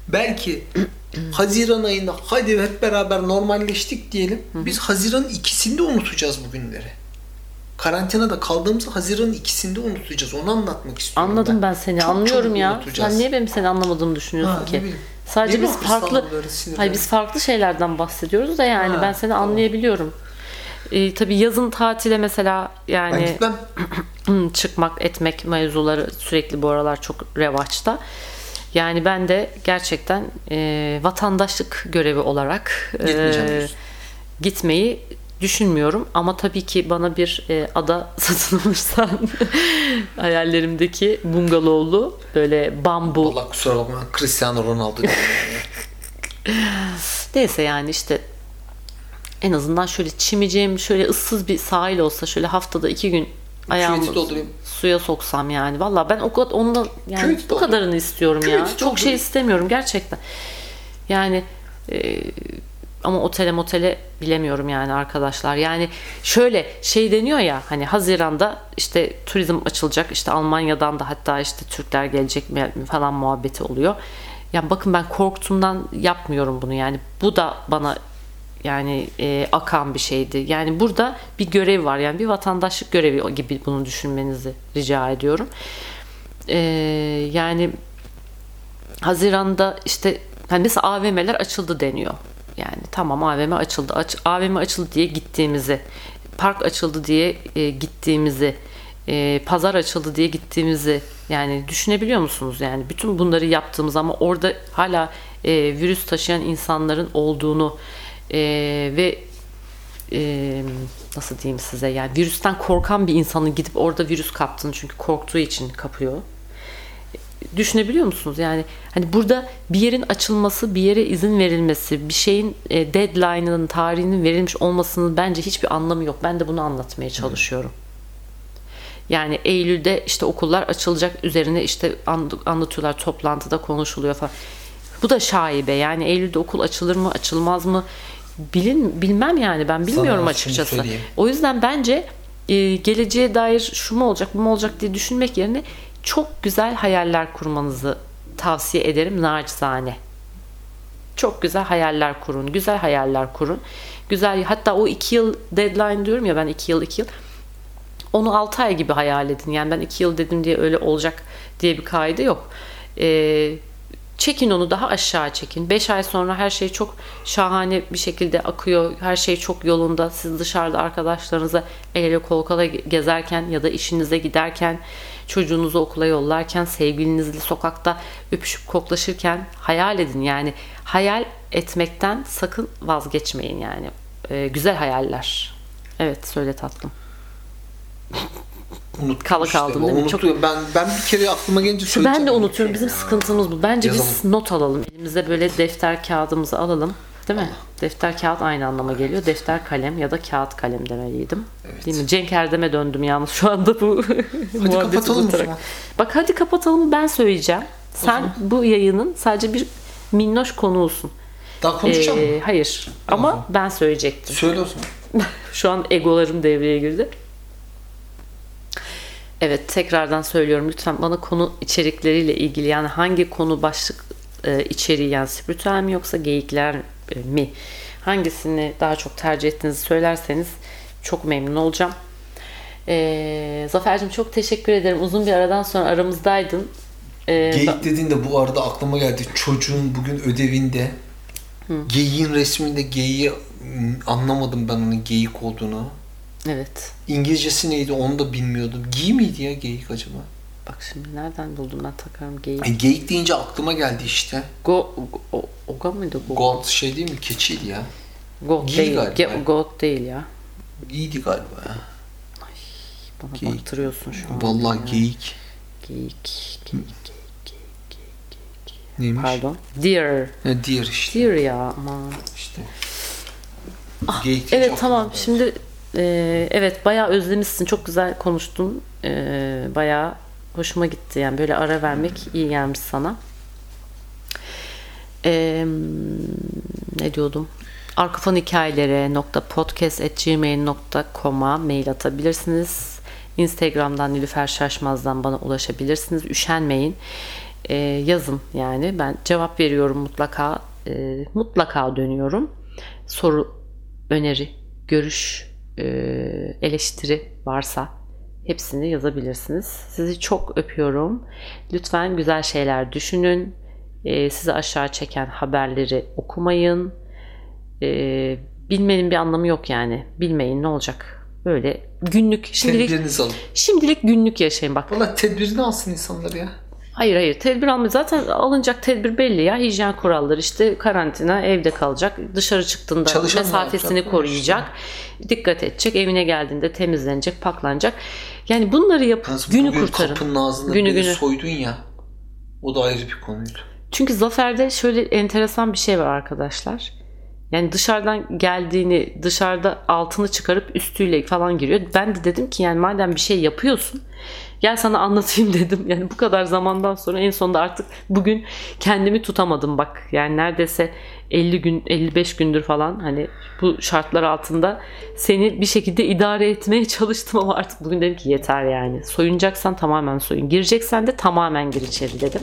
Belki Haziran ayında hadi hep beraber normalleştik diyelim. Biz Haziran'ın ikisinde unutacağız bu günleri. Karantinada kaldığımız Haziran'ın ikisinde unutacağız. Onu anlatmak istiyorum Anladım ben, seni. Çok Anlıyorum çabuk ya. Sen niye benim seni anlamadığımı düşünüyorsun Ha, ki? Sadece biz farklı. Hayır biz farklı şeylerden bahsediyoruz da yani Ha, ben seni tamam. anlayabiliyorum. Ee, tabii yazın tatile mesela yani gitmem. çıkmak etmek mevzuları sürekli bu aralar çok revaçta. Yani ben de gerçekten e, vatandaşlık görevi olarak e, gitmeyi düşünmüyorum ama tabii ki bana bir e, ada satın alırsan hayallerimdeki bungalovlu böyle bambu Allah kusura bakma. Cristiano Ronaldo neyse yani işte en azından şöyle çimeceğim şöyle ıssız bir sahil olsa şöyle haftada iki gün ayağımı doldurayım. suya soksam yani. Valla ben o kadar ondan yani Küveti bu doldur. kadarını istiyorum ya. Küveti Çok şey istemiyorum gerçekten. Yani e, ama otele motele bilemiyorum yani arkadaşlar. Yani şöyle şey deniyor ya hani Haziran'da işte turizm açılacak. işte Almanya'dan da hatta işte Türkler gelecek mi falan muhabbeti oluyor. Ya bakın ben korktuğumdan yapmıyorum bunu yani. Bu da bana yani e, akan bir şeydi. Yani burada bir görev var. Yani bir vatandaşlık görevi gibi bunu düşünmenizi rica ediyorum. E, yani Haziran'da işte hani mesela AVM'ler açıldı deniyor. Yani tamam AVM açıldı. Aç, AVM açıldı diye gittiğimizi, park açıldı diye e, gittiğimizi, e, pazar açıldı diye gittiğimizi yani düşünebiliyor musunuz? Yani bütün bunları yaptığımız ama orada hala e, virüs taşıyan insanların olduğunu e, ve e, nasıl diyeyim size yani virüsten korkan bir insanın gidip orada virüs kaptığını çünkü korktuğu için kapıyor düşünebiliyor musunuz? Yani hani burada bir yerin açılması, bir yere izin verilmesi, bir şeyin e, deadline'ının, tarihinin verilmiş olmasının bence hiçbir anlamı yok. Ben de bunu anlatmaya çalışıyorum. Yani Eylül'de işte okullar açılacak üzerine işte an- anlatıyorlar toplantıda konuşuluyor falan. Bu da şaibe. Yani Eylül'de okul açılır mı, açılmaz mı? Bilin, bilmem yani ben bilmiyorum Sana açıkçası. söyleyeyim. O yüzden bence e, geleceğe dair şu mu olacak, bu mu olacak diye düşünmek yerine çok güzel hayaller kurmanızı tavsiye ederim nacizane. Çok güzel hayaller kurun. Güzel hayaller kurun. Güzel hatta o iki yıl deadline diyorum ya ben iki yıl iki yıl. Onu 6 ay gibi hayal edin. Yani ben 2 yıl dedim diye öyle olacak diye bir kaide yok. Ee, çekin onu daha aşağı çekin. 5 ay sonra her şey çok şahane bir şekilde akıyor. Her şey çok yolunda. Siz dışarıda arkadaşlarınıza el ele kol kola gezerken ya da işinize giderken çocuğunuzu okula yollarken sevgilinizle sokakta öpüşüp koklaşırken hayal edin. Yani hayal etmekten sakın vazgeçmeyin yani. Ee, güzel hayaller. Evet söyle tatlım. Unuttum Kala işte. kaldın Ben değil mi? Çok-. Ben, ben bir kere aklıma gelince Ben söyleyeceğim. de unutuyorum. Bizim sıkıntımız bu. Bence biz Yazalım. not alalım. Elimize böyle defter kağıdımızı alalım. Değil mi? Defter kağıt aynı anlama geliyor. Defter kalem ya da kağıt kalem demeliydim. Evet. Değil mi? Cenk Erdem'e döndüm yalnız şu anda bu muhabbeti kapatalım zaman. Bak hadi kapatalım ben söyleyeceğim. Sen bu yayının sadece bir minnoş konuğusun. Daha konuşacağım Ee, mı? hayır. Ama ben söyleyecektim. Söyle o zaman. Şu an egolarım devreye girdi. Evet tekrardan söylüyorum lütfen bana konu içerikleriyle ilgili yani hangi konu başlık e, içeriği yani spiritüel mi yoksa geyikler e, mi hangisini daha çok tercih ettiğinizi söylerseniz çok memnun olacağım. E, Zafer'cim çok teşekkür ederim. Uzun bir aradan sonra aramızdaydın. E, Geyik dediğin de bu arada aklıma geldi. Çocuğun bugün ödevinde geyiğin resminde geyiği anlamadım ben onun geyik olduğunu. Evet. İngilizcesi neydi onu da bilmiyordum. Giy miydi ya geyik acaba? Bak şimdi nereden buldum ben takarım geyik. E, geyik deyince aklıma geldi işte. Go, go, Oga mıydı? Go, Goat şey değil mi? Keçiydi ya. Goat Giy değil. galiba. Ge- Goat değil ya. İyiydi galiba ya. Bana Geyik. baktırıyorsun şu an. Vallahi geyik. Geyik. Geyik. Geyik. Neymiş? Pardon. Deer. Ha, deer işte. Deer ya aman. işte. Geyik deyince Evet tamam. Şimdi e, evet bayağı özlemişsin. Çok güzel konuştun. E, bayağı hoşuma gitti. Yani böyle ara vermek iyi gelmiş sana. E, ne diyordum? Arkafon hikayelere podcast.gmail.com'a mail atabilirsiniz. Instagram'dan Nilüfer Şaşmaz'dan bana ulaşabilirsiniz. Üşenmeyin. E, yazın yani. Ben cevap veriyorum mutlaka. E, mutlaka dönüyorum. Soru, öneri, görüş, eleştiri varsa hepsini yazabilirsiniz. Sizi çok öpüyorum. Lütfen güzel şeyler düşünün. E, sizi aşağı çeken haberleri okumayın. E, bilmenin bir anlamı yok yani. Bilmeyin ne olacak? Böyle günlük şimdilik Tedbirinizi alın. şimdilik günlük yaşayın bak. Valla tedbirini alsın insanlar ya. Hayır hayır tedbir almıyor. Zaten alınacak tedbir belli ya. Hijyen kuralları işte karantina evde kalacak. Dışarı çıktığında Çalışan mesafesini koruyacak. Dikkat edecek. Evine geldiğinde temizlenecek, paklanacak. Yani bunları yapıp Yalnız günü bugün kurtarın. kapının ağzında Günü günü. soydun ya. O da ayrı bir konuydu. Çünkü Zafer'de şöyle enteresan bir şey var arkadaşlar. Yani dışarıdan geldiğini, dışarıda altını çıkarıp üstüyle falan giriyor. Ben de dedim ki yani madem bir şey yapıyorsun gel sana anlatayım dedim. Yani bu kadar zamandan sonra en sonunda artık bugün kendimi tutamadım bak. Yani neredeyse 50 gün 55 gündür falan hani bu şartlar altında seni bir şekilde idare etmeye çalıştım ama artık bugün dedim ki yeter yani. Soyunacaksan tamamen soyun. Gireceksen de tamamen gir içeri dedim.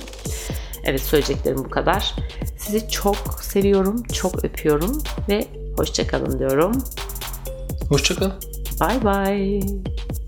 Evet söyleyeceklerim bu kadar. Sizi çok seviyorum, çok öpüyorum ve hoşçakalın diyorum. Hoşçakal. Bye bye.